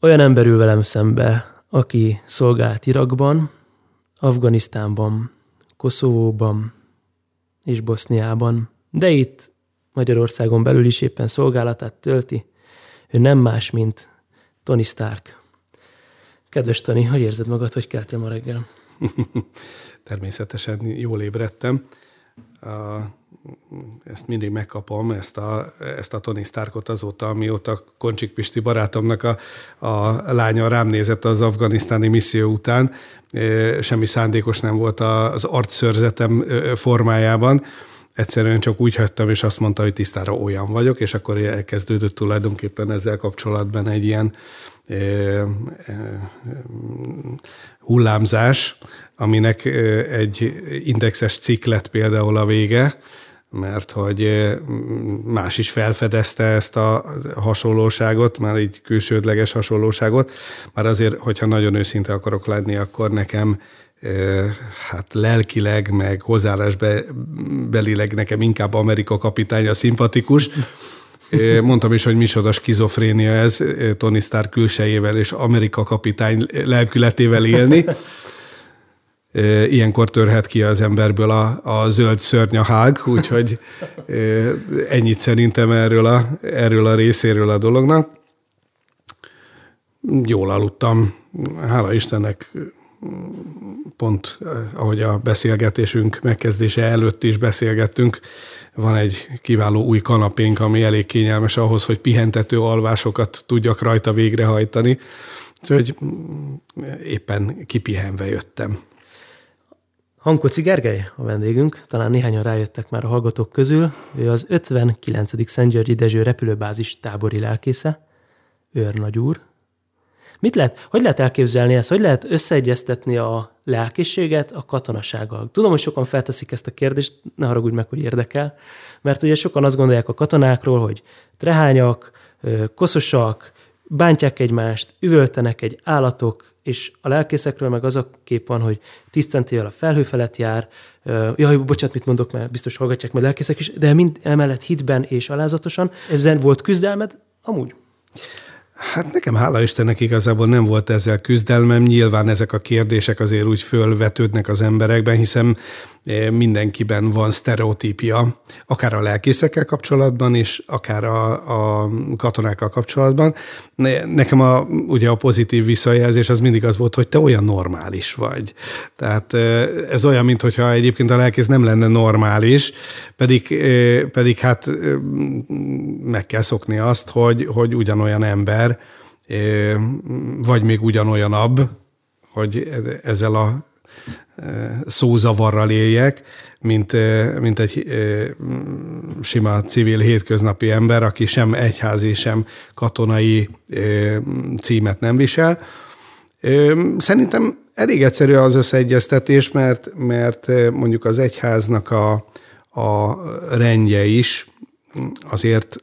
Olyan ember ül velem szembe, aki szolgált Irakban, Afganisztánban, Koszovóban és Boszniában, de itt Magyarországon belül is éppen szolgálatát tölti. Ő nem más, mint Tony Stark. Kedves Tony, hogy érzed magad, hogy keltél ma reggel? Természetesen jól ébredtem. Ezt mindig megkapom, ezt a, ezt a Tony Starkot azóta, amióta Koncsik Pisti barátomnak a, a lánya rám nézett az afganisztáni misszió után. Semmi szándékos nem volt az arcszörzetem formájában egyszerűen csak úgy hagytam, és azt mondta, hogy tisztára olyan vagyok, és akkor elkezdődött tulajdonképpen ezzel kapcsolatban egy ilyen hullámzás, aminek egy indexes cikk lett például a vége, mert hogy más is felfedezte ezt a hasonlóságot, már így külsődleges hasonlóságot, már azért, hogyha nagyon őszinte akarok lenni, akkor nekem hát lelkileg, meg hozzáállásbelileg nekem inkább Amerika kapitánya szimpatikus. Mondtam is, hogy micsoda skizofrénia ez, Tony Stark külsejével és Amerika kapitány lelkületével élni. Ilyenkor törhet ki az emberből a, a zöld szörny a hág, úgyhogy ennyit szerintem erről a, erről a részéről a dolognak. Jól aludtam, hála Istennek pont eh, ahogy a beszélgetésünk megkezdése előtt is beszélgettünk, van egy kiváló új kanapénk, ami elég kényelmes ahhoz, hogy pihentető alvásokat tudjak rajta végrehajtani. Úgyhogy mm, éppen kipihenve jöttem. Hankoci Gergely a vendégünk, talán néhányan rájöttek már a hallgatók közül. Ő az 59. Szent Györgyi Dezső repülőbázis tábori lelkésze, őrnagyúr, Mit lehet, hogy lehet elképzelni ezt? Hogy lehet összeegyeztetni a lelkiséget a katonasággal? Tudom, hogy sokan felteszik ezt a kérdést, ne haragudj meg, hogy érdekel, mert ugye sokan azt gondolják a katonákról, hogy trehányak, koszosak, bántják egymást, üvöltenek egy állatok, és a lelkészekről meg az a kép van, hogy 10 centivel a felhő felett jár, jaj, bocsánat, mit mondok, mert biztos hallgatják majd lelkészek is, de mind emellett hitben és alázatosan. Ezen volt küzdelmed? Amúgy. Hát nekem hála Istennek igazából nem volt ezzel küzdelmem. Nyilván ezek a kérdések azért úgy fölvetődnek az emberekben, hiszen mindenkiben van sztereotípia, akár a lelkészekkel kapcsolatban is, akár a, a katonákkal kapcsolatban. Nekem a, ugye a pozitív visszajelzés az mindig az volt, hogy te olyan normális vagy. Tehát eh, ez olyan, mintha egyébként a lelkész nem lenne normális, pedig, pedig hát meg kell szokni azt, hogy, hogy ugyanolyan ember, vagy még ugyanolyanabb, hogy ezzel a szózavarral éljek, mint, mint egy sima civil hétköznapi ember, aki sem egyházi, sem katonai címet nem visel. Szerintem elég egyszerű az összeegyeztetés, mert, mert mondjuk az egyháznak a, a rendje is azért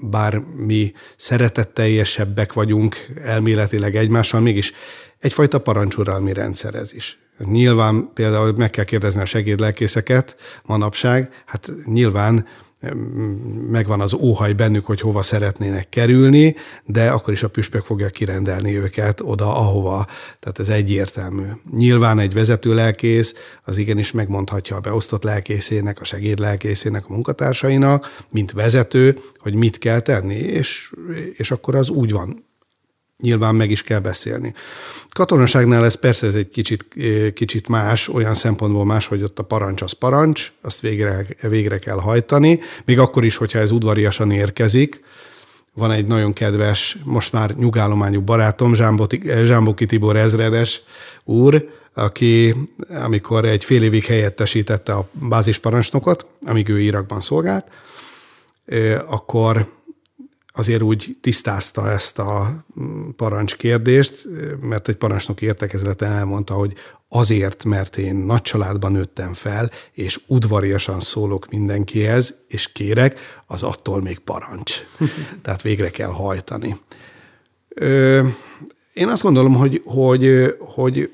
bár mi szeretetteljesebbek vagyunk elméletileg egymással, mégis egyfajta parancsuralmi rendszer ez is. Nyilván például meg kell kérdezni a segédlelkészeket manapság, hát nyilván megvan az óhaj bennük, hogy hova szeretnének kerülni, de akkor is a püspök fogja kirendelni őket oda, ahova. Tehát ez egyértelmű. Nyilván egy vezető lelkész az igenis megmondhatja a beosztott lelkészének, a segédlelkészének, a munkatársainak, mint vezető, hogy mit kell tenni, és, és akkor az úgy van nyilván meg is kell beszélni. Katonaságnál ez persze ez egy kicsit, kicsit más, olyan szempontból más, hogy ott a parancs az parancs, azt végre, végre kell hajtani, még akkor is, hogyha ez udvariasan érkezik. Van egy nagyon kedves, most már nyugállományú barátom, Zsámboki Tibor ezredes úr, aki amikor egy fél évig helyettesítette a bázisparancsnokot, amíg ő Irakban szolgált, akkor azért úgy tisztázta ezt a parancskérdést, mert egy parancsnok értekezleten elmondta, hogy azért, mert én nagy családban nőttem fel, és udvariasan szólok mindenkihez, és kérek, az attól még parancs. Tehát végre kell hajtani. Én azt gondolom, hogy, hogy, hogy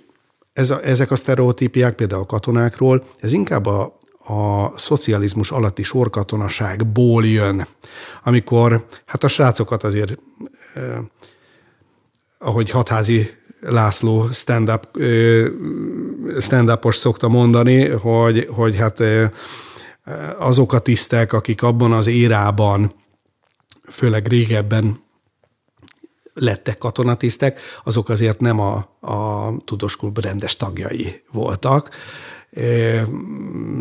ez a, ezek a sztereotípiák, például a katonákról, ez inkább a, a szocializmus alatti sorkatonaságból jön, amikor hát a srácokat azért ahogy Hatházi László stand-up, stand-upos szokta mondani, hogy, hogy hát azok a tisztek, akik abban az érában, főleg régebben lettek katonatisztek, azok azért nem a, a Tudós rendes tagjai voltak.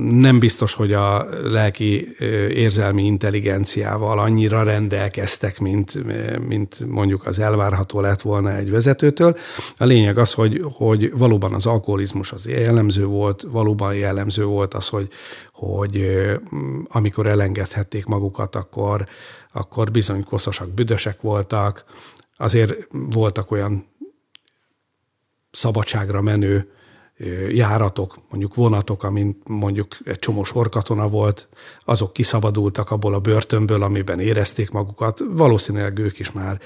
Nem biztos, hogy a lelki érzelmi intelligenciával annyira rendelkeztek, mint, mint mondjuk az elvárható lett volna egy vezetőtől. A lényeg az, hogy, hogy valóban az alkoholizmus az jellemző volt, valóban jellemző volt az, hogy, hogy amikor elengedhették magukat, akkor, akkor bizony koszosak, büdösek voltak, azért voltak olyan szabadságra menő járatok, mondjuk vonatok, amin mondjuk egy csomó sorkatona volt, azok kiszabadultak abból a börtönből, amiben érezték magukat. Valószínűleg ők is már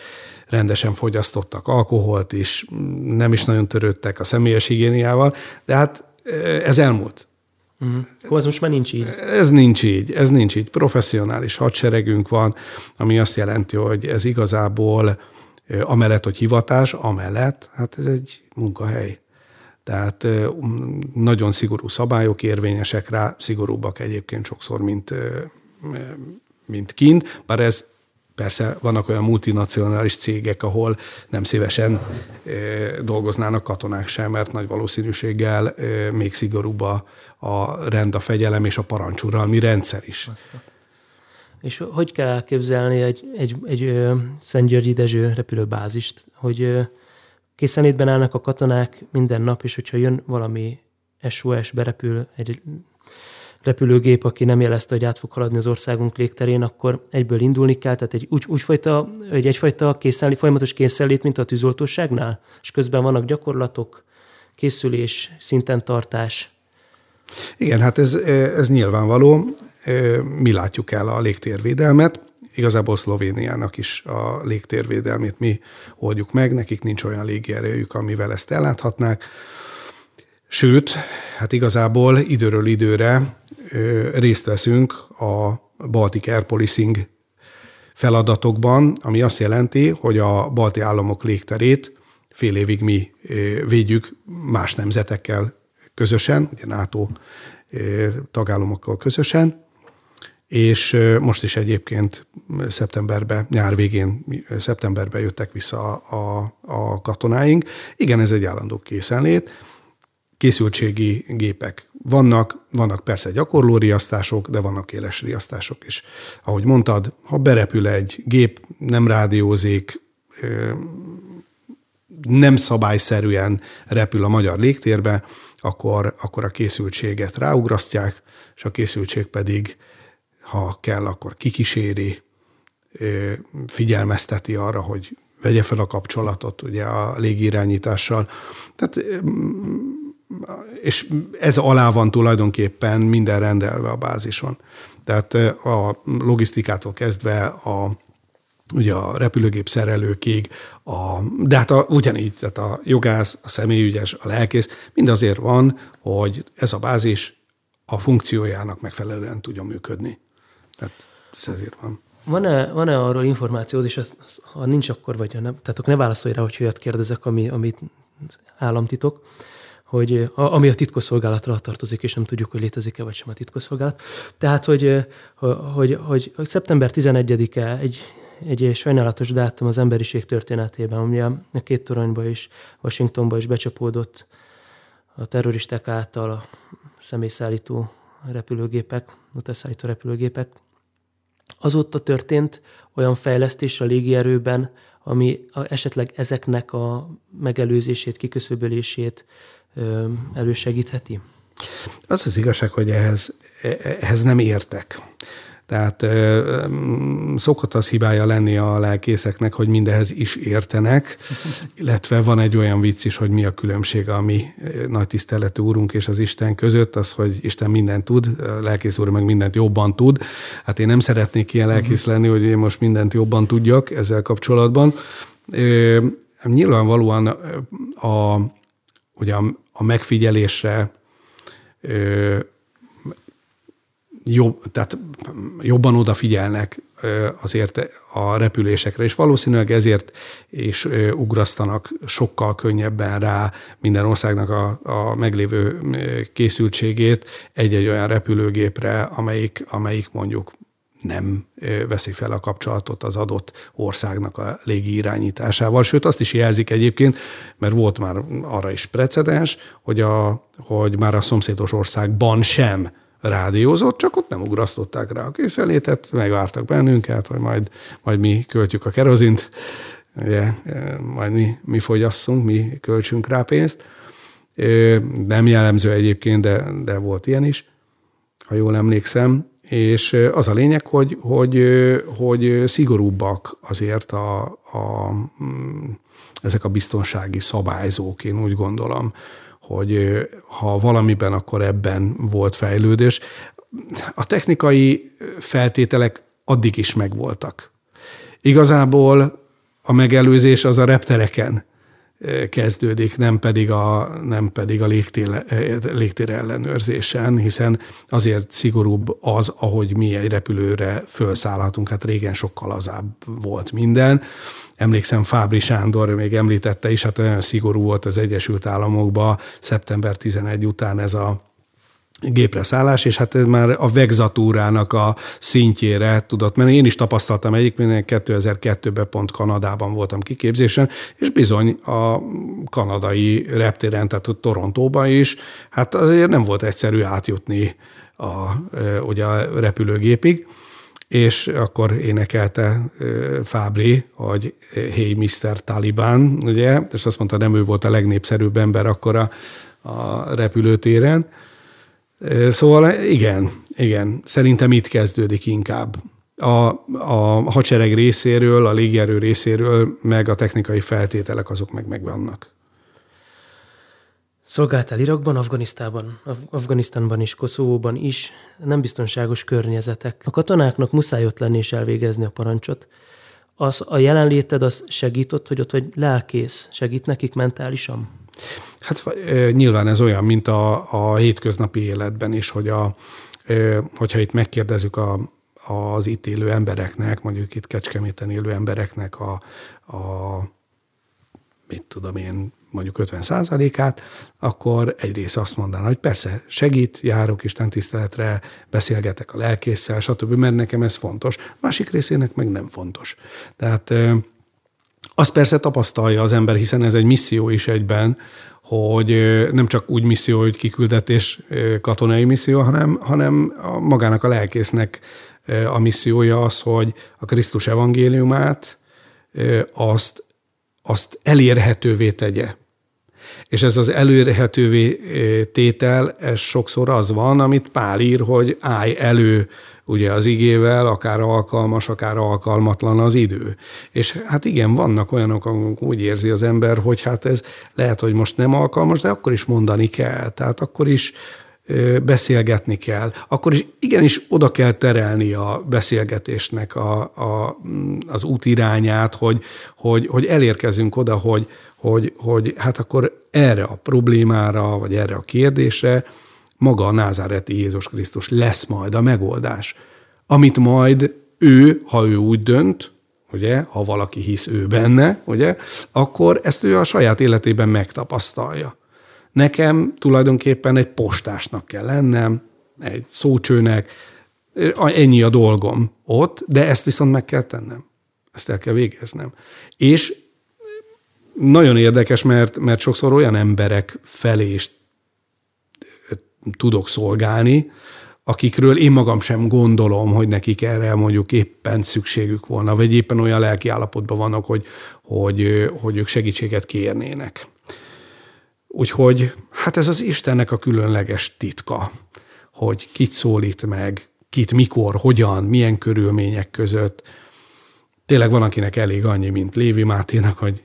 rendesen fogyasztottak alkoholt is, nem is nagyon törődtek a személyes higiéniával, de hát ez elmúlt. Uh-huh. Hú, ez most már nincs így. Ez nincs így, ez nincs így. Professzionális hadseregünk van, ami azt jelenti, hogy ez igazából amellett, hogy hivatás, amellett, hát ez egy munkahely. Tehát nagyon szigorú szabályok érvényesek rá, szigorúbbak egyébként sokszor, mint, mint kint, bár ez Persze vannak olyan multinacionális cégek, ahol nem szívesen dolgoznának katonák sem, mert nagy valószínűséggel még szigorúbb a, a rend, a fegyelem és a parancsuralmi rendszer is. És hogy kell elképzelni egy, egy, egy Szentgyörgyi Dezső repülőbázist, hogy készenlétben állnak a katonák minden nap, és hogyha jön valami SOS, berepül egy repülőgép, aki nem jelezte, hogy át fog haladni az országunk légterén, akkor egyből indulni kell, tehát egy, úgy, úgyfajta, egy egyfajta készenlét, folyamatos készenlét, mint a tűzoltóságnál, és közben vannak gyakorlatok, készülés, szinten tartás. Igen, hát ez, ez nyilvánvaló. Mi látjuk el a légtérvédelmet, igazából Szlovéniának is a légtérvédelmét mi oldjuk meg, nekik nincs olyan légierőjük, amivel ezt elláthatnák. Sőt, hát igazából időről időre részt veszünk a Baltic Air Policing feladatokban, ami azt jelenti, hogy a balti államok légterét fél évig mi védjük más nemzetekkel közösen, ugye NATO tagállamokkal közösen, és most is egyébként szeptemberben, nyár végén, szeptemberben jöttek vissza a, a, katonáink. Igen, ez egy állandó készenlét. Készültségi gépek vannak, vannak persze gyakorló riasztások, de vannak éles riasztások is. Ahogy mondtad, ha berepül egy gép, nem rádiózik, nem szabályszerűen repül a magyar légtérbe, akkor, akkor a készültséget ráugrasztják, és a készültség pedig ha kell, akkor kikíséri, figyelmezteti arra, hogy vegye fel a kapcsolatot ugye a légirányítással. Tehát, és ez alá van tulajdonképpen minden rendelve a bázison. Tehát a logisztikától kezdve a ugye a repülőgép szerelőkig, a, de hát a, ugyanígy, tehát a jogász, a személyügyes, a lelkész, mind azért van, hogy ez a bázis a funkciójának megfelelően tudjon működni. Tehát ez ezért van. Van-e, van-e arról információd, és az, az, ha nincs, akkor vagy nem, tehát akkor ne válaszolj rá, hogy olyat kérdezek, ami, amit államtitok, hogy a, ami a titkosszolgálatra tartozik, és nem tudjuk, hogy létezik-e vagy sem a titkosszolgálat. Tehát, hogy, hogy, hogy, hogy szeptember 11-e egy, egy sajnálatos dátum az emberiség történetében, ami a két toronyba és Washingtonba is becsapódott a terroristák által a személyszállító repülőgépek, utasszállító repülőgépek. Azóta történt olyan fejlesztés a légierőben, ami esetleg ezeknek a megelőzését, kiköszöbölését elősegítheti? Az az igazság, hogy ehhez, e, ehhez nem értek. Tehát szokott az hibája lenni a lelkészeknek, hogy mindehez is értenek, illetve van egy olyan vicc is, hogy mi a különbség a mi nagy tiszteletű úrunk és az Isten között, az, hogy Isten mindent tud, a lelkész úr meg mindent jobban tud. Hát én nem szeretnék ilyen lelkész lenni, hogy én most mindent jobban tudjak ezzel kapcsolatban. Nyilvánvalóan a, ugye a, a megfigyelésre jobb, tehát jobban odafigyelnek azért a repülésekre, és valószínűleg ezért is ugrasztanak sokkal könnyebben rá minden országnak a, a meglévő készültségét egy-egy olyan repülőgépre, amelyik, amelyik mondjuk nem veszi fel a kapcsolatot az adott országnak a légi irányításával. Sőt, azt is jelzik egyébként, mert volt már arra is precedens, hogy, a, hogy már a szomszédos országban sem rádiózott, csak ott nem ugrasztották rá a készenlétet, megvártak bennünket, hogy majd, majd mi költjük a kerozint, ugye, majd mi, mi fogyasszunk, mi költsünk rá pénzt. Nem jellemző egyébként, de, de volt ilyen is, ha jól emlékszem. És az a lényeg, hogy, hogy, hogy szigorúbbak azért a, a, ezek a biztonsági szabályzók, én úgy gondolom, hogy ha valamiben, akkor ebben volt fejlődés. A technikai feltételek addig is megvoltak. Igazából a megelőzés az a reptereken kezdődik, nem pedig a, nem pedig a légtér, légtér ellenőrzésen, hiszen azért szigorúbb az, ahogy mi egy repülőre felszállhatunk. Hát régen sokkal lazább volt minden. Emlékszem, Fábri Sándor még említette is, hát olyan szigorú volt az Egyesült Államokban szeptember 11 után ez a gépre szállás, és hát ez már a vegzatúrának a szintjére tudott menni. Én is tapasztaltam egyébként, 2002-ben pont Kanadában voltam kiképzésen, és bizony a kanadai reptéren, tehát a Torontóban is, hát azért nem volt egyszerű átjutni a, ugye a repülőgépig és akkor énekelte Fábri, hogy Hey Mr. Taliban, ugye, és azt mondta, nem ő volt a legnépszerűbb ember akkor a, a repülőtéren, Szóval igen, igen, szerintem itt kezdődik inkább. A, a hadsereg részéről, a légierő részéről, meg a technikai feltételek azok meg megvannak. Szolgáltál Irakban, Afganisztánban, Afganisztánban is, Koszovóban is, nem biztonságos környezetek. A katonáknak muszáj ott lenni és elvégezni a parancsot. Az a jelenléted az segított, hogy ott vagy lelkész, segít nekik mentálisan? Hát nyilván ez olyan, mint a, a hétköznapi életben is, hogy a, hogyha itt megkérdezzük a, az itt élő embereknek, mondjuk itt Kecskeméten élő embereknek a, a mit tudom én, mondjuk 50 át akkor egyrészt azt mondaná, hogy persze segít, járok Isten tiszteletre, beszélgetek a lelkészsel, stb., mert nekem ez fontos. Másik részének meg nem fontos. Tehát azt persze tapasztalja az ember, hiszen ez egy misszió is egyben, hogy nem csak úgy misszió, hogy kiküldetés, katonai misszió, hanem, hanem magának a lelkésznek a missziója az, hogy a Krisztus evangéliumát azt, azt elérhetővé tegye. És ez az elérhetővé tétel, ez sokszor az van, amit Pál ír, hogy állj elő ugye az igével, akár alkalmas, akár alkalmatlan az idő. És hát igen, vannak olyanok, amik úgy érzi az ember, hogy hát ez lehet, hogy most nem alkalmas, de akkor is mondani kell. Tehát akkor is beszélgetni kell, akkor is igenis oda kell terelni a beszélgetésnek a, a, az útirányát, hogy, hogy, hogy elérkezünk oda, hogy, hogy, hogy hát akkor erre a problémára, vagy erre a kérdésre maga a názáreti Jézus Krisztus lesz majd a megoldás, amit majd ő, ha ő úgy dönt, ugye, ha valaki hisz ő benne, ugye, akkor ezt ő a saját életében megtapasztalja. Nekem tulajdonképpen egy postásnak kell lennem, egy szócsőnek, ennyi a dolgom ott, de ezt viszont meg kell tennem. Ezt el kell végeznem. És nagyon érdekes, mert, mert sokszor olyan emberek felé is tudok szolgálni, akikről én magam sem gondolom, hogy nekik erre mondjuk éppen szükségük volna, vagy éppen olyan lelki állapotban vannak, hogy, hogy, hogy ők segítséget kérnének. Úgyhogy hát ez az Istennek a különleges titka, hogy kit szólít meg, kit, mikor, hogyan, milyen körülmények között. Tényleg van, akinek elég annyi, mint Lévi Máténak, hogy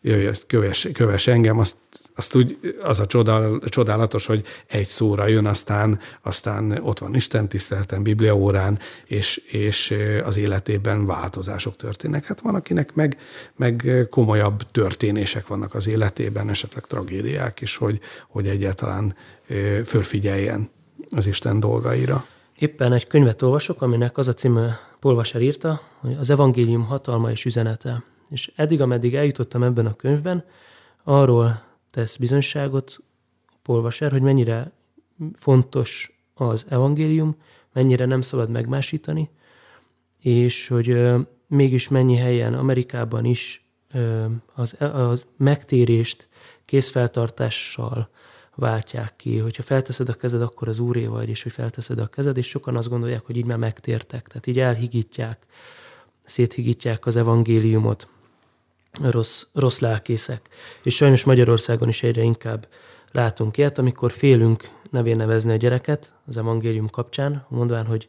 jöjj, köves, köves engem, azt azt úgy, az a csodál, csodálatos, hogy egy szóra jön, aztán, aztán ott van Isten tiszteleten, Bibliaórán, és, és az életében változások történnek. Hát van, akinek meg, meg komolyabb történések vannak az életében, esetleg tragédiák is, hogy, hogy egyáltalán fölfigyeljen az Isten dolgaira. Éppen egy könyvet olvasok, aminek az a címe, Polvaser írta, hogy az evangélium hatalma és üzenete. És eddig, ameddig eljutottam ebben a könyvben, arról tesz bizonyságot Polvaser, hogy mennyire fontos az evangélium, mennyire nem szabad megmásítani, és hogy mégis mennyi helyen, Amerikában is az, az megtérést készfeltartással váltják ki, hogyha felteszed a kezed, akkor az úré vagy, és hogy felteszed a kezed, és sokan azt gondolják, hogy így már megtértek, tehát így elhigítják, széthigítják az evangéliumot, rossz, rossz lelkészek. És sajnos Magyarországon is egyre inkább látunk ilyet, amikor félünk nevén nevezni a gyereket az evangélium kapcsán, mondván, hogy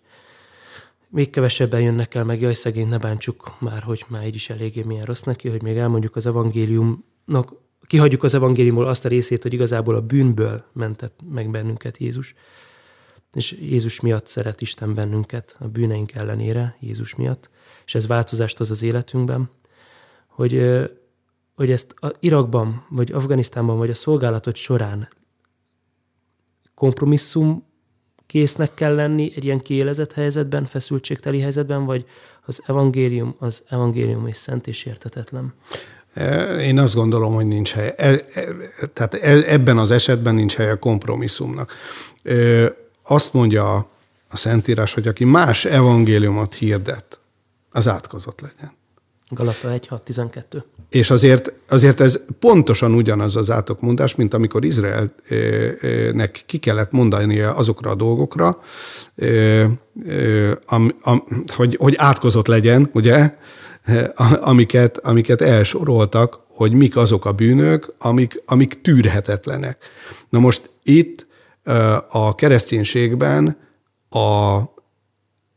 még kevesebben jönnek el, meg jaj, szegény, ne bántsuk már, hogy már így is eléggé milyen rossz neki, hogy még elmondjuk az evangéliumnak, kihagyjuk az evangéliumból azt a részét, hogy igazából a bűnből mentett meg bennünket Jézus. És Jézus miatt szeret Isten bennünket, a bűneink ellenére, Jézus miatt, és ez változást hoz az életünkben, hogy, hogy ezt Irakban, vagy Afganisztánban, vagy a szolgálatot során kompromisszum késznek kell lenni egy ilyen kiélezett helyzetben, feszültségteli helyzetben, vagy az evangélium az evangélium és szent és értetetlen? E, én azt gondolom, hogy nincs hely. E, e, tehát ebben az esetben nincs hely a kompromisszumnak. Azt mondja a Szentírás, hogy aki más evangéliumot hirdet, az átkozott legyen. Galata 1, 6, 12. És azért, azért ez pontosan ugyanaz az átokmondás, mint amikor Izraelnek ki kellett mondania azokra a dolgokra, am, am, hogy, hogy átkozott legyen, ugye, amiket, amiket elsoroltak, hogy mik azok a bűnök, amik, amik tűrhetetlenek. Na most itt a kereszténységben a,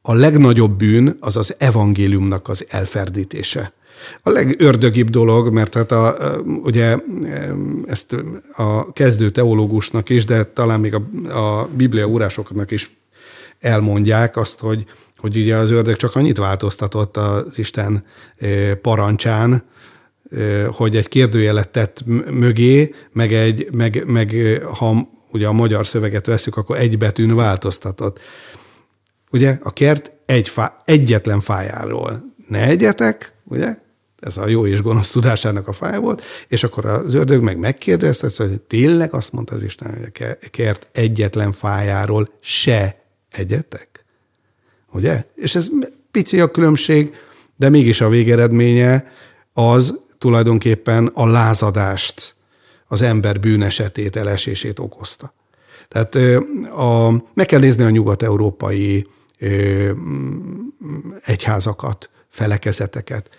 a legnagyobb bűn az az evangéliumnak az elferdítése. A legördögibb dolog, mert hát a, ugye ezt a kezdő teológusnak is, de talán még a, a biblia órásoknak is elmondják azt, hogy, hogy ugye az ördög csak annyit változtatott az Isten parancsán, hogy egy kérdőjelet tett mögé, meg, egy, meg, meg ha ugye a magyar szöveget veszük, akkor egy betűn változtatott. Ugye a kert egy fá, egyetlen fájáról ne egyetek, ugye? Ez a jó és gonosz tudásának a fája volt, és akkor az ördög meg megkérdezte, hogy tényleg azt mondta az Isten, hogy a kert egyetlen fájáról se egyetek? Ugye? És ez pici a különbség, de mégis a végeredménye az tulajdonképpen a lázadást, az ember bűnesetét, elesését okozta. Tehát a, meg kell nézni a nyugat-európai egyházakat, felekezeteket.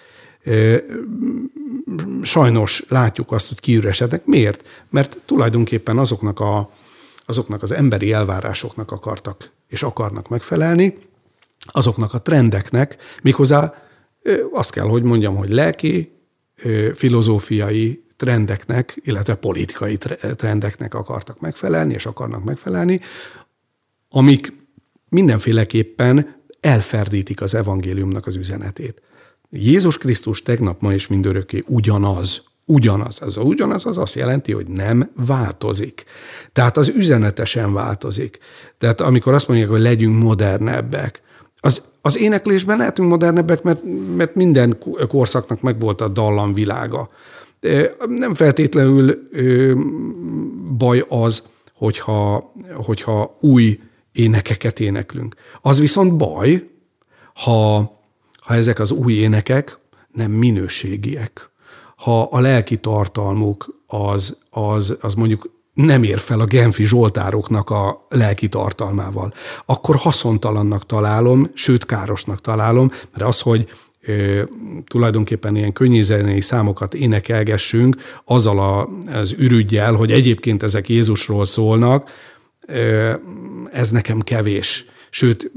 Sajnos látjuk azt, hogy kiüresednek. Miért? Mert tulajdonképpen azoknak, a, azoknak az emberi elvárásoknak akartak és akarnak megfelelni, azoknak a trendeknek, méghozzá azt kell, hogy mondjam, hogy lelki, filozófiai trendeknek, illetve politikai trendeknek akartak megfelelni, és akarnak megfelelni, amik mindenféleképpen elferdítik az evangéliumnak az üzenetét. Jézus Krisztus tegnap, ma és mindörökké ugyanaz. Ugyanaz. Az ugyanaz az azt jelenti, hogy nem változik. Tehát az üzenete sem változik. Tehát amikor azt mondják, hogy legyünk modernebbek, az, az éneklésben lehetünk modernebbek, mert, mert minden korszaknak megvolt a dallam világa. Nem feltétlenül baj az, hogyha, hogyha új énekeket éneklünk. Az viszont baj, ha, ha ezek az új énekek nem minőségiek. Ha a lelki tartalmuk az, az, az mondjuk nem ér fel a Genfi Zsoltároknak a lelki tartalmával, akkor haszontalannak találom, sőt károsnak találom, mert az, hogy ö, tulajdonképpen ilyen könnyűzenei számokat énekelgessünk, azzal a, az ürügyjel, hogy egyébként ezek Jézusról szólnak, ez nekem kevés. Sőt,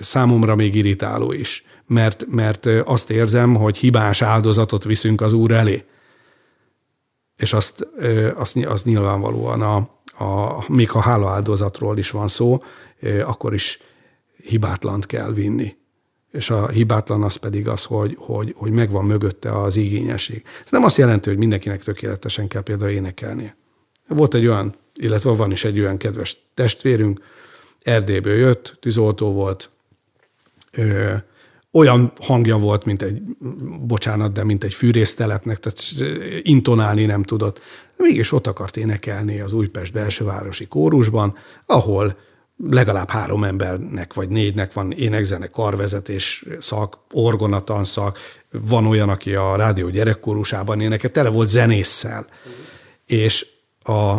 számomra még irritáló is, mert, mert azt érzem, hogy hibás áldozatot viszünk az Úr elé. És azt, azt, azt nyilvánvalóan, a, a, még ha hálaáldozatról is van szó, akkor is hibátlant kell vinni. És a hibátlan az pedig az, hogy, hogy, hogy megvan mögötte az igényesség. Ez nem azt jelenti, hogy mindenkinek tökéletesen kell például énekelnie. Volt egy olyan illetve van is egy olyan kedves testvérünk, Erdélyből jött, tűzoltó volt, ö, olyan hangja volt, mint egy, bocsánat, de mint egy fűrésztelepnek, tehát intonálni nem tudott. Mégis ott akart énekelni az Újpest belsővárosi kórusban, ahol legalább három embernek vagy négynek van énekzene, karvezetés szak, orgonatanszak, van olyan, aki a rádió gyerekkórusában énekel, tele volt zenésszel. Mm. És a,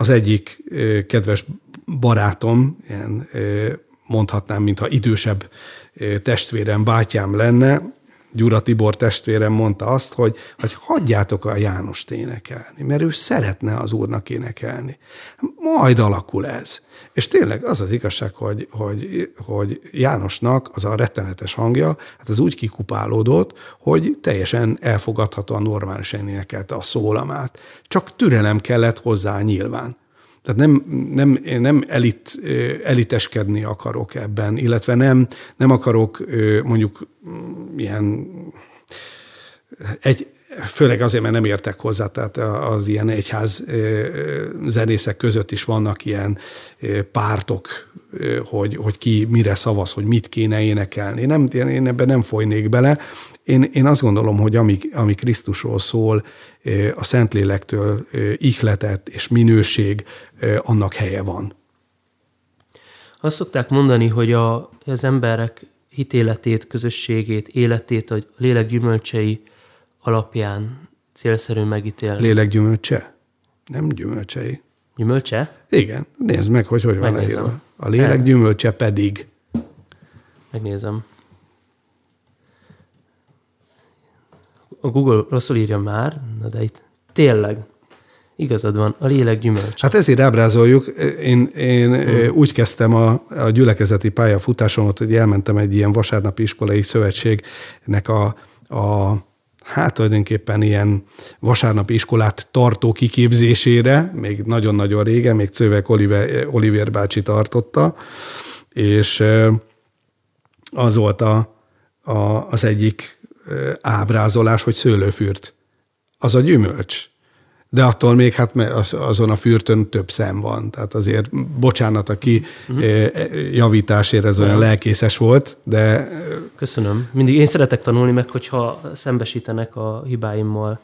az egyik kedves barátom, ilyen mondhatnám, mintha idősebb testvérem, bátyám lenne, Gyura Tibor testvérem mondta azt, hogy, hogy hagyjátok a János énekelni, mert ő szeretne az úrnak énekelni. Majd alakul ez. És tényleg az az igazság, hogy, hogy, hogy Jánosnak az a rettenetes hangja, hát az úgy kikupálódott, hogy teljesen elfogadhatóan normálisan énekelte a szólamát. Csak türelem kellett hozzá nyilván. Tehát nem, nem, nem elit, eliteskedni akarok ebben, illetve nem, nem akarok mondjuk ilyen egy, főleg azért, mert nem értek hozzá, tehát az ilyen egyház zenészek között is vannak ilyen pártok, hogy, hogy ki mire szavaz, hogy mit kéne énekelni. Nem, én ebben nem folynék bele. Én, én azt gondolom, hogy ami, ami Krisztusról szól, a Szentlélektől ihletett és minőség, annak helye van. Azt szokták mondani, hogy a, az emberek hitéletét, közösségét, életét a lélek gyümölcsei alapján célszerű megítélni. Lélek gyümölcse? Nem gyümölcsei. Gyümölcse? Igen. Nézd meg, hogy hogy van leírva. A lélek gyümölcse pedig. Megnézem. A Google rosszul írja már, na de itt tényleg igazad van, a lélek gyümölcse. Hát ezért ábrázoljuk. Én, én hmm. úgy kezdtem a, a gyülekezeti pályafutásomat, hogy elmentem egy ilyen vasárnapi iskolai szövetségnek a, a hát tulajdonképpen ilyen vasárnapi iskolát tartó kiképzésére, még nagyon-nagyon régen, még Cövek Oliver, Oliver bácsi tartotta, és az volt a, a, az egyik ábrázolás, hogy szőlőfürt. Az a gyümölcs. De attól még hát azon a fürtön több szem van. Tehát azért, bocsánat, aki uh-huh. javításért ez olyan lelkészes volt, de... Köszönöm. Mindig én szeretek tanulni meg, hogyha szembesítenek a hibáimmal.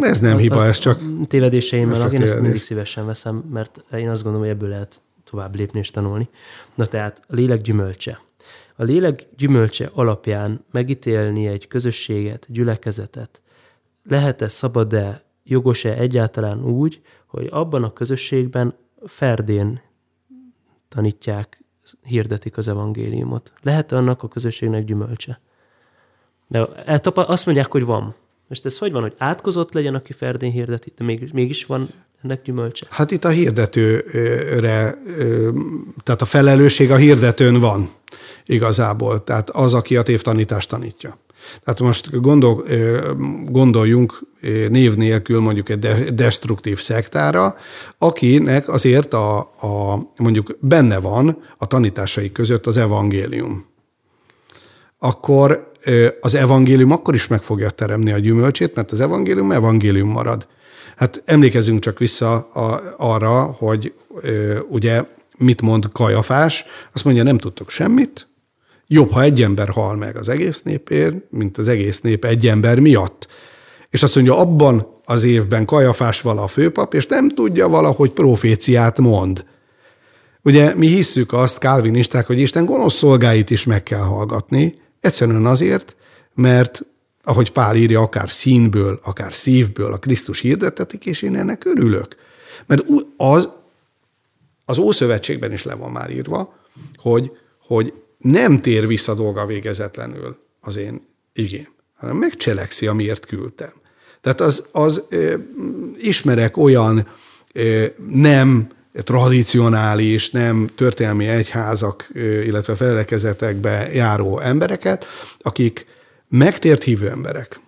Ez nem a, hiba, ez csak... Tévedéseimmel, ez csak én ezt mindig szívesen veszem, mert én azt gondolom, hogy ebből lehet tovább lépni és tanulni. Na tehát a lélek gyümölcse. A lélek gyümölcse alapján megítélni egy közösséget, gyülekezetet, lehet-e, szabad-e, jogos-e egyáltalán úgy, hogy abban a közösségben ferdén tanítják, hirdetik az evangéliumot. Lehet-e annak a közösségnek gyümölcse? De azt mondják, hogy van. Most ez hogy van, hogy átkozott legyen, aki ferdén hirdeti, de mégis, mégis van ennek gyümölcse? Hát itt a hirdetőre, tehát a felelősség a hirdetőn van igazából. Tehát az, aki a tévtanítást tanítja. Tehát most gondol, gondoljunk név nélkül mondjuk egy destruktív szektára, akinek azért a, a, mondjuk benne van a tanításai között az evangélium. Akkor az evangélium akkor is meg fogja teremni a gyümölcsét, mert az evangélium evangélium marad. Hát emlékezzünk csak vissza a, arra, hogy ugye mit mond Kajafás, azt mondja, nem tudtok semmit, jobb, ha egy ember hal meg az egész népért, mint az egész nép egy ember miatt. És azt mondja, abban az évben Kajafás vala a főpap, és nem tudja valahogy proféciát mond. Ugye mi hisszük azt, kálvinisták, hogy Isten gonosz szolgáit is meg kell hallgatni, egyszerűen azért, mert ahogy Pál írja, akár színből, akár szívből a Krisztus hirdetetik, és én ennek örülök. Mert az, az Ószövetségben is le van már írva, hogy, hogy nem tér vissza dolga végezetlenül az én igém, hanem megcselekszi, amiért küldtem. Tehát az, az ö, ismerek olyan ö, nem tradicionális, nem történelmi egyházak, ö, illetve felekezetekbe járó embereket, akik megtért hívő emberek.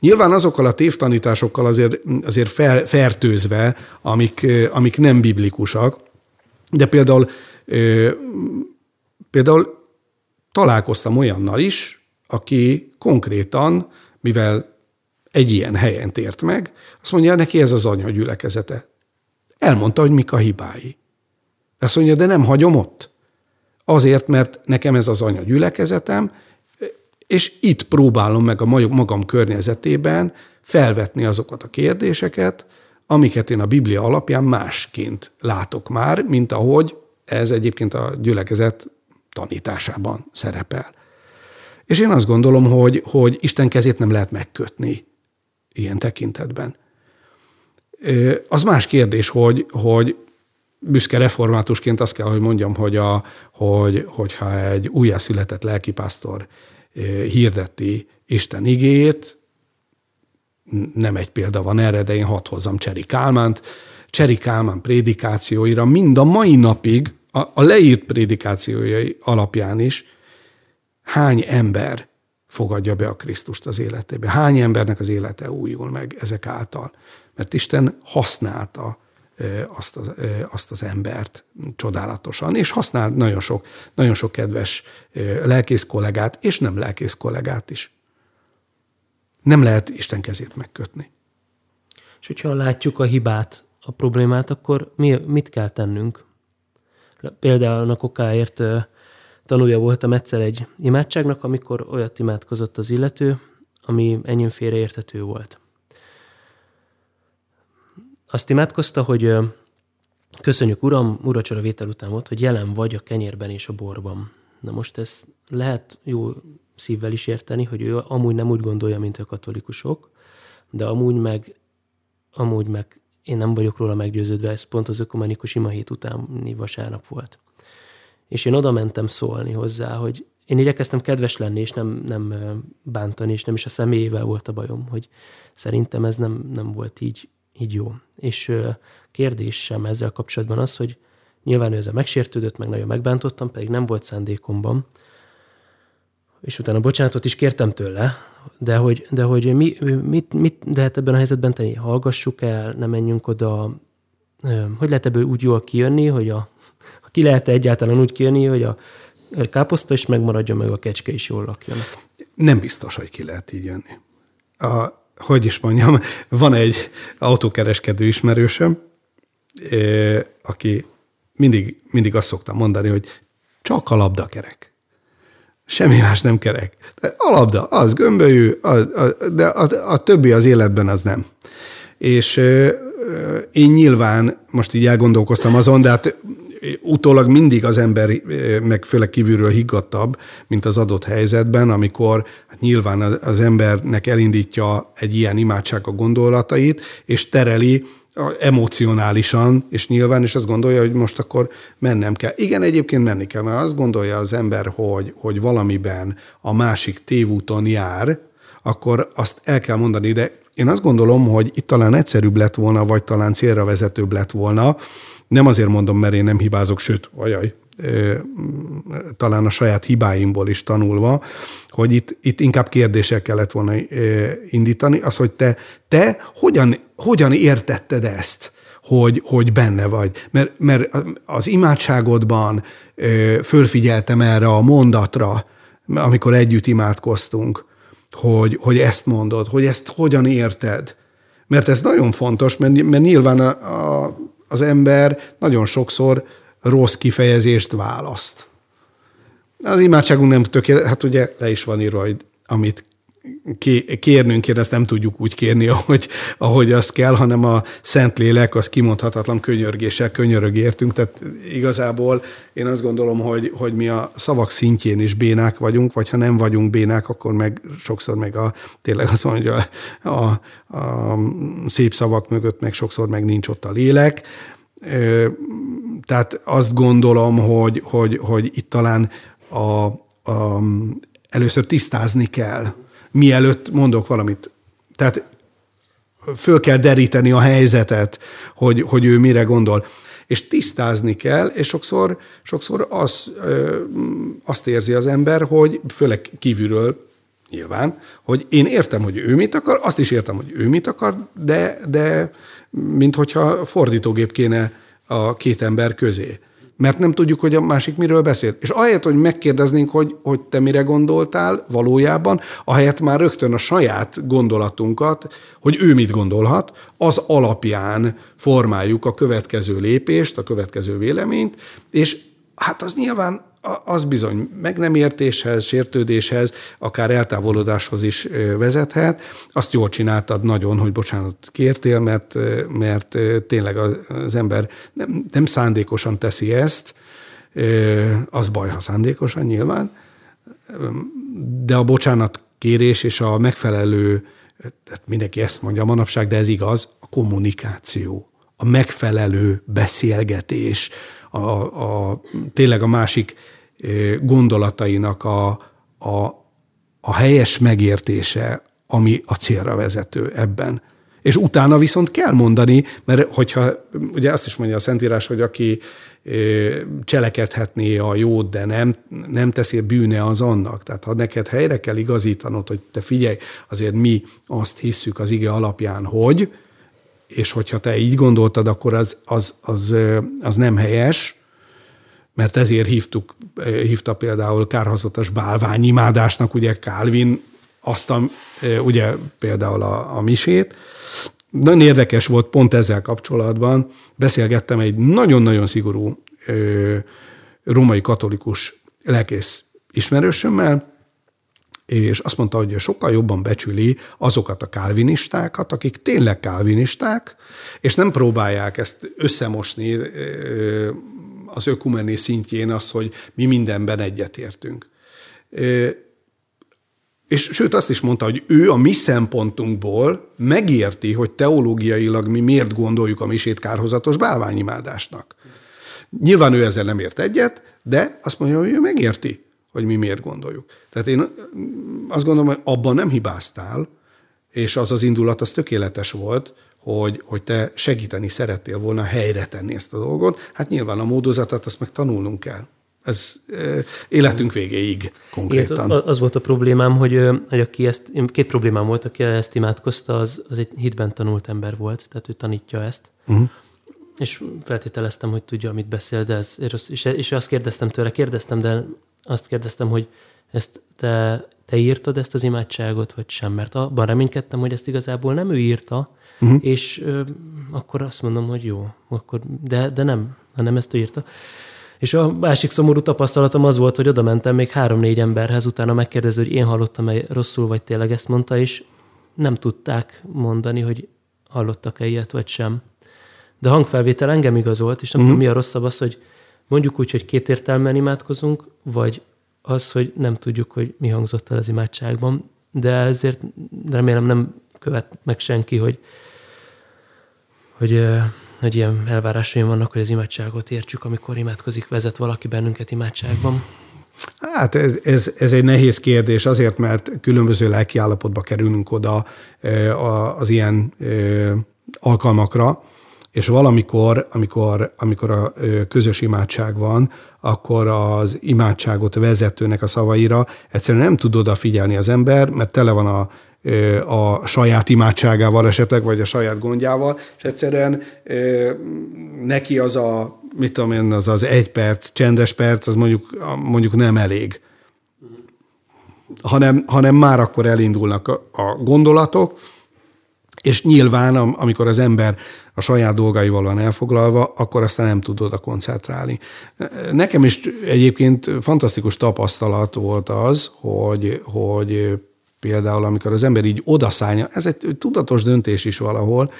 Nyilván azokkal a tévtanításokkal azért, azért fer, fertőzve, amik, amik nem biblikusak, de például, például találkoztam olyannal is, aki konkrétan, mivel egy ilyen helyen tért meg, azt mondja, neki ez az anya gyülekezete. Elmondta, hogy mik a hibái. Azt mondja, de nem hagyom ott. Azért, mert nekem ez az anya gyülekezetem, és itt próbálom meg a magam környezetében felvetni azokat a kérdéseket, amiket én a Biblia alapján másként látok már, mint ahogy ez egyébként a gyülekezet tanításában szerepel. És én azt gondolom, hogy, hogy Isten kezét nem lehet megkötni ilyen tekintetben. Az más kérdés, hogy, hogy büszke reformátusként azt kell, hogy mondjam, hogy, a, hogy, hogyha egy újjászületett lelkipásztor hirdeti Isten igét, nem egy példa van erre, de én hadd hozzam Cseri Kálmánt. Cseri Kálmán prédikációira mind a mai napig, a, a leírt prédikációi alapján is hány ember fogadja be a Krisztust az életébe. Hány embernek az élete újul meg ezek által. Mert Isten használta azt az, azt az embert csodálatosan, és használ nagyon sok, nagyon sok kedves lelkész kollégát, és nem lelkész kollégát is. Nem lehet Isten kezét megkötni. És hogyha látjuk a hibát, a problémát, akkor mi, mit kell tennünk? Például a kokáért tanulja voltam egyszer egy imádságnak, amikor olyat imádkozott az illető, ami ennyi félreértető volt. Azt imádkozta, hogy köszönjük Uram, uracsora vétel után volt, hogy jelen vagy a kenyérben és a borban. Na most ez lehet jó szívvel is érteni, hogy ő amúgy nem úgy gondolja, mint a katolikusok, de amúgy meg, amúgy meg én nem vagyok róla meggyőződve, ez pont az ökumenikus imahét utáni vasárnap volt. És én oda mentem szólni hozzá, hogy én igyekeztem kedves lenni, és nem, nem bántani, és nem is a személyével volt a bajom, hogy szerintem ez nem, nem volt így, így jó. És kérdésem ezzel kapcsolatban az, hogy nyilván ő ezzel megsértődött, meg nagyon megbántottam, pedig nem volt szándékomban, és utána bocsánatot is kértem tőle, de hogy, de hogy mi, mit, mit lehet ebben a helyzetben tenni? Hallgassuk el, ne menjünk oda. Hogy lehet ebből úgy jól kijönni, hogy a, ki lehet egyáltalán úgy kijönni, hogy a káposzta is megmaradjon, meg a kecske is jól lakjon? Nem biztos, hogy ki lehet így jönni. A, hogy is mondjam, van egy autókereskedő ismerősöm, aki mindig, mindig azt szoktam mondani, hogy csak a labda kerek. Semmi más nem kerek. A labda, az gömbölyű, a, a, de a, a többi az életben az nem. És ö, én nyilván most így elgondolkoztam azon, de hát utólag mindig az ember, meg főleg kívülről higgadtabb, mint az adott helyzetben, amikor hát nyilván az embernek elindítja egy ilyen imádság a gondolatait, és tereli emocionálisan, és nyilván, és azt gondolja, hogy most akkor mennem kell. Igen, egyébként menni kell, mert azt gondolja az ember, hogy, hogy valamiben a másik tévúton jár, akkor azt el kell mondani, de én azt gondolom, hogy itt talán egyszerűbb lett volna, vagy talán célra vezetőbb lett volna. Nem azért mondom, mert én nem hibázok, sőt, ajaj, talán a saját hibáimból is tanulva, hogy itt, itt inkább kérdések kellett volna indítani, az, hogy te, te hogyan, hogyan értetted ezt? hogy, hogy benne vagy. Mert, mert az imádságodban fölfigyeltem erre a mondatra, amikor együtt imádkoztunk, hogy, hogy ezt mondod, hogy ezt hogyan érted. Mert ez nagyon fontos, mert, mert nyilván a, a, az ember nagyon sokszor rossz kifejezést választ. Az imádságunk nem tökéletes, hát ugye le is van írva, amit kérnünk kér, ezt nem tudjuk úgy kérni, ahogy, ahogy az kell, hanem a Szentlélek az kimondhatatlan könyörgéssel könyörög értünk. Tehát igazából én azt gondolom, hogy, hogy mi a szavak szintjén is bénák vagyunk, vagy ha nem vagyunk bénák, akkor meg sokszor meg a, tényleg azt mondja, a, a, a szép szavak mögött meg sokszor meg nincs ott a lélek. Tehát azt gondolom, hogy, hogy, hogy itt talán a, a, először tisztázni kell, mielőtt mondok valamit. Tehát föl kell deríteni a helyzetet, hogy, hogy ő mire gondol. És tisztázni kell, és sokszor, sokszor az, ö, azt érzi az ember, hogy főleg kívülről nyilván, hogy én értem, hogy ő mit akar, azt is értem, hogy ő mit akar, de, de mint hogyha fordítógép kéne a két ember közé. mert nem tudjuk, hogy a másik miről beszél. És ahelyett, hogy megkérdeznénk, hogy, hogy te mire gondoltál valójában, ahelyett már rögtön a saját gondolatunkat, hogy ő mit gondolhat, az alapján formáljuk a következő lépést, a következő véleményt, és hát az nyilván az bizony meg nem értéshez, sértődéshez, akár eltávolodáshoz is vezethet. Azt jól csináltad nagyon, hogy bocsánat kértél, mert, mert tényleg az ember nem, nem szándékosan teszi ezt, az baj, ha szándékosan nyilván, de a bocsánat kérés és a megfelelő, tehát mindenki ezt mondja manapság, de ez igaz, a kommunikáció, a megfelelő beszélgetés, a, a, tényleg a másik gondolatainak a, a, a helyes megértése, ami a célra vezető ebben. És utána viszont kell mondani, mert hogyha, ugye azt is mondja a Szentírás, hogy aki cselekedhetné a jót, de nem, nem teszi bűne az annak. Tehát ha neked helyre kell igazítanod, hogy te figyelj, azért mi azt hisszük az ige alapján, hogy, és hogyha te így gondoltad, akkor az, az, az, az nem helyes, mert ezért hívtuk, hívta például kárhozatos bálványimádásnak, ugye Calvin azt a, ugye például a, a misét. Nagyon érdekes volt pont ezzel kapcsolatban. Beszélgettem egy nagyon-nagyon szigorú ö, római katolikus lelkész ismerősömmel, és azt mondta, hogy sokkal jobban becsüli azokat a kálvinistákat, akik tényleg kálvinisták, és nem próbálják ezt összemosni az ökumeni szintjén az, hogy mi mindenben egyetértünk. És sőt azt is mondta, hogy ő a mi szempontunkból megérti, hogy teológiailag mi miért gondoljuk a misét kárhozatos bálványimádásnak. Nyilván ő ezzel nem ért egyet, de azt mondja, hogy ő megérti, hogy mi miért gondoljuk. Tehát én azt gondolom, hogy abban nem hibáztál, és az az indulat, az tökéletes volt, hogy, hogy te segíteni szerettél volna helyre tenni ezt a dolgot. Hát nyilván a módozatát azt meg tanulnunk kell. Ez életünk végéig konkrétan. Igen, az volt a problémám, hogy, hogy aki ezt, két problémám volt, aki ezt imádkozta, az, az egy hitben tanult ember volt, tehát ő tanítja ezt. Uh-huh. És feltételeztem, hogy tudja, amit beszél, de ez, és, és azt kérdeztem tőle, kérdeztem, de azt kérdeztem, hogy ezt te, te írtad ezt az imádságot, vagy sem? Mert abban reménykedtem, hogy ezt igazából nem ő írta, uh-huh. és ö, akkor azt mondom, hogy jó, akkor, de, de nem, hanem ezt ő írta. És a másik szomorú tapasztalatom az volt, hogy oda mentem még három-négy emberhez, utána megkérdező, hogy én hallottam-e rosszul, vagy tényleg ezt mondta, és nem tudták mondani, hogy hallottak-e ilyet, vagy sem. De a hangfelvétel engem igazolt, és nem uh-huh. tudom, mi a rosszabb az, hogy mondjuk úgy, hogy két értelmen imádkozunk, vagy az, hogy nem tudjuk, hogy mi hangzott el az imádságban, de ezért remélem nem követ meg senki, hogy hogy, hogy ilyen elvárásaim vannak, hogy az imádságot értsük, amikor imádkozik, vezet valaki bennünket imádságban? Hát ez, ez, ez egy nehéz kérdés azért, mert különböző lelki állapotba kerülünk oda az ilyen alkalmakra, és valamikor, amikor, amikor a közös imádság van, akkor az imádságot vezetőnek a szavaira egyszerűen nem tud odafigyelni az ember, mert tele van a a saját imádságával esetleg, vagy a saját gondjával, és egyszerűen neki az a, mit tudom én, az az egy perc, csendes perc, az mondjuk, mondjuk nem elég. Hanem, hanem már akkor elindulnak a, a gondolatok, és nyilván, amikor az ember a saját dolgaival van elfoglalva, akkor aztán nem tud oda koncentrálni. Nekem is egyébként fantasztikus tapasztalat volt az, hogy, hogy például, amikor az ember így odaszánja, ez egy tudatos döntés is valahol,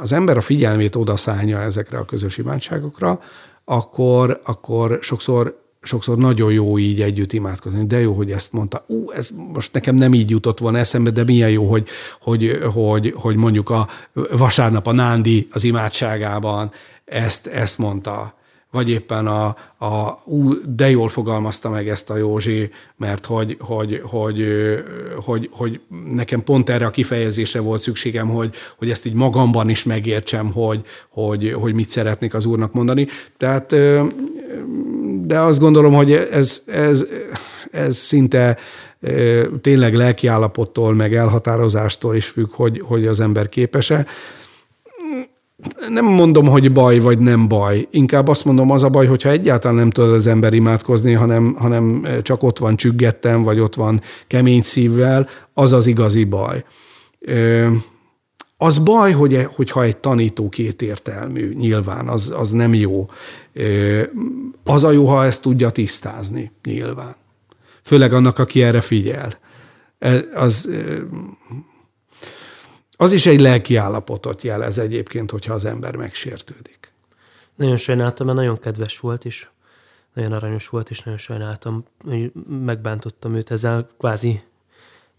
az ember a figyelmét odaszánja ezekre a közös imádságokra, akkor, akkor sokszor sokszor nagyon jó így együtt imádkozni. De jó, hogy ezt mondta. Ú, ez most nekem nem így jutott volna eszembe, de milyen jó, hogy, hogy, hogy, hogy mondjuk a vasárnap a Nándi az imádságában ezt, ezt mondta vagy éppen a, a ú, de jól fogalmazta meg ezt a Józsi, mert hogy, hogy, hogy, hogy, hogy nekem pont erre a kifejezésre volt szükségem, hogy, hogy ezt így magamban is megértsem, hogy, hogy, hogy mit szeretnék az úrnak mondani. Tehát, de azt gondolom, hogy ez, ez, ez szinte tényleg lelkiállapottól, meg elhatározástól is függ, hogy, hogy az ember képes-e nem mondom, hogy baj vagy nem baj. Inkább azt mondom, az a baj, hogyha egyáltalán nem tud az ember imádkozni, hanem, hanem csak ott van csüggettem, vagy ott van kemény szívvel, az az igazi baj. Az baj, hogy, hogyha egy tanító kétértelmű, nyilván, az, az nem jó. Az a jó, ha ezt tudja tisztázni, nyilván. Főleg annak, aki erre figyel. E, az, az is egy lelki állapotot jelez egyébként, hogyha az ember megsértődik. Nagyon sajnáltam, mert nagyon kedves volt, és nagyon aranyos volt, és nagyon sajnáltam, hogy megbántottam őt ezzel, kvázi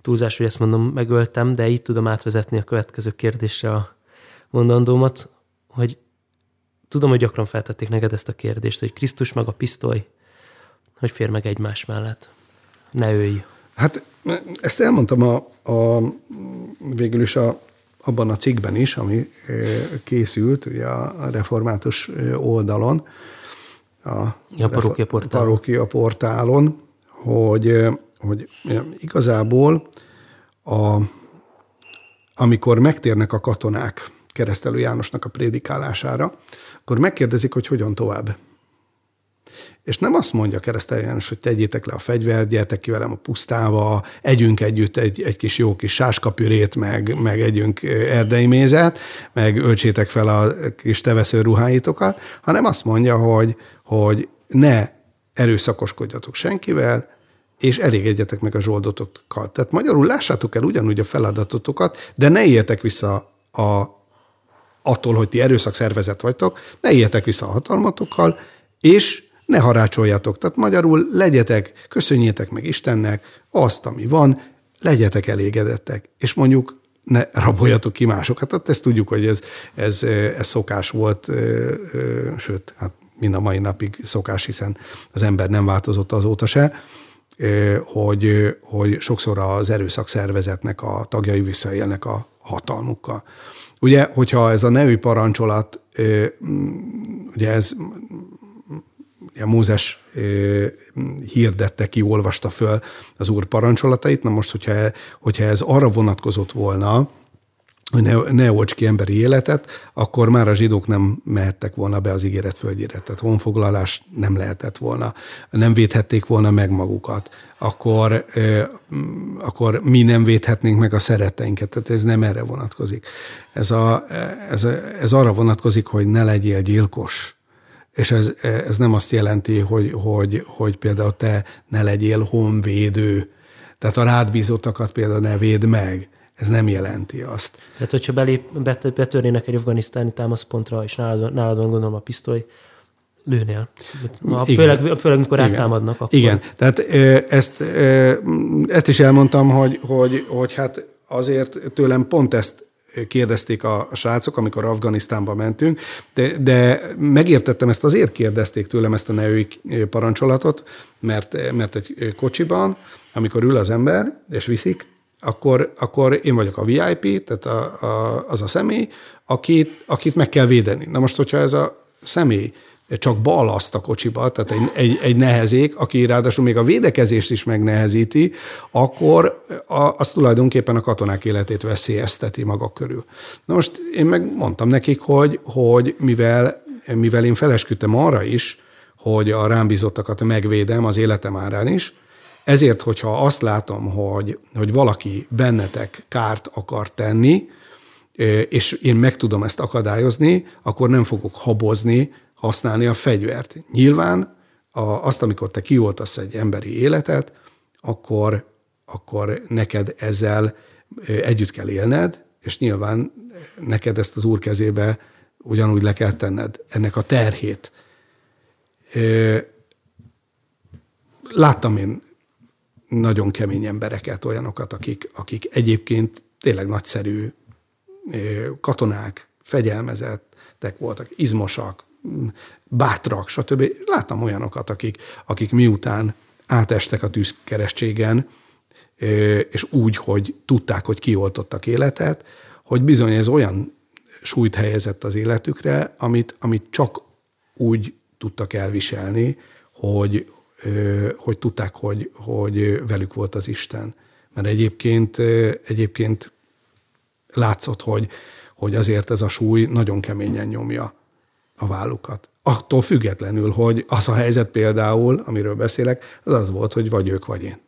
túlzás, hogy ezt mondom, megöltem, de így tudom átvezetni a következő kérdésre a mondandómat, hogy tudom, hogy gyakran feltették neked ezt a kérdést, hogy Krisztus meg a pisztoly, hogy fér meg egymás mellett. Ne őj. Hát ezt elmondtam a, a végül is a, abban a cikkben is, ami készült ugye a református oldalon, a, a parókia portálon. parókia portálon, hogy, hogy igazából a, amikor megtérnek a katonák keresztelő Jánosnak a prédikálására, akkor megkérdezik, hogy hogyan tovább. És nem azt mondja keresztelő János, hogy tegyétek le a fegyvert, gyertek ki velem a pusztába, együnk együtt egy, egy kis jó kis sáskapürét, meg, meg együnk erdei mézet, meg öltsétek fel a kis tevesző ruháitokat, hanem azt mondja, hogy, hogy ne erőszakoskodjatok senkivel, és elégedjetek meg a zsoldotokkal. Tehát magyarul lássátok el ugyanúgy a feladatotokat, de ne éljetek vissza a, attól, hogy ti erőszakszervezet vagytok, ne éljetek vissza a hatalmatokkal, és ne harácsoljatok. Tehát magyarul legyetek, köszönjétek meg Istennek azt, ami van, legyetek elégedettek. És mondjuk ne raboljatok ki másokat. Tehát ezt tudjuk, hogy ez, ez, ez szokás volt, sőt, hát mind a mai napig szokás, hiszen az ember nem változott azóta se, hogy, hogy sokszor az erőszak szervezetnek a tagjai visszaélnek a hatalmukkal. Ugye, hogyha ez a nevű parancsolat, ugye ez ugye Mózes hirdette ki, olvasta föl az úr parancsolatait, na most, hogyha, hogyha ez arra vonatkozott volna, hogy ne, ne olcs ki emberi életet, akkor már a zsidók nem mehettek volna be az ígéret földjére. Tehát honfoglalás nem lehetett volna. Nem védhették volna meg magukat. Akkor, akkor mi nem védhetnénk meg a szeretteinket. Tehát ez nem erre vonatkozik. Ez, a, ez, ez arra vonatkozik, hogy ne legyél gyilkos. És ez, ez nem azt jelenti, hogy, hogy, hogy például te ne legyél honvédő. Tehát a rád bízottakat például ne véd meg ez nem jelenti azt. Tehát, hogyha belép, betörnének egy afganisztáni támaszpontra, és nálad, nálad van gondolom a pisztoly, lőnél. A, főleg, főleg, mikor Igen. áttámadnak. Akkor. Igen, tehát ezt, ezt is elmondtam, hogy, hogy, hogy hát azért tőlem pont ezt kérdezték a, a srácok, amikor Afganisztánba mentünk, de, de megértettem ezt, azért kérdezték tőlem ezt a neői parancsolatot, mert, mert egy kocsiban, amikor ül az ember, és viszik, akkor, akkor én vagyok a VIP, tehát a, a, az a személy, akit, akit meg kell védeni. Na most, hogyha ez a személy csak ballaszt a kocsiba, tehát egy, egy, egy nehezék, aki ráadásul még a védekezést is megnehezíti, akkor a, az tulajdonképpen a katonák életét veszélyezteti maga körül. Na most én meg mondtam nekik, hogy, hogy mivel, mivel én felesküdtem arra is, hogy a rám bízottakat megvédem az életem árán is, ezért, hogyha azt látom, hogy, hogy valaki bennetek kárt akar tenni, és én meg tudom ezt akadályozni, akkor nem fogok habozni, használni a fegyvert. Nyilván a, azt, amikor te kioltasz egy emberi életet, akkor, akkor neked ezzel együtt kell élned, és nyilván neked ezt az úr kezébe ugyanúgy le kell tenned ennek a terhét. Láttam én nagyon kemény embereket, olyanokat, akik, akik egyébként tényleg nagyszerű katonák, fegyelmezettek voltak, izmosak, bátrak, stb. Láttam olyanokat, akik, akik miután átestek a tűzkeresztségen, és úgy, hogy tudták, hogy kioltottak életet, hogy bizony ez olyan súlyt helyezett az életükre, amit, amit csak úgy tudtak elviselni, hogy, hogy tudták, hogy, hogy velük volt az Isten. Mert egyébként, egyébként látszott, hogy, hogy azért ez a súly nagyon keményen nyomja a vállukat. Attól függetlenül, hogy az a helyzet például, amiről beszélek, az az volt, hogy vagy ők, vagy én.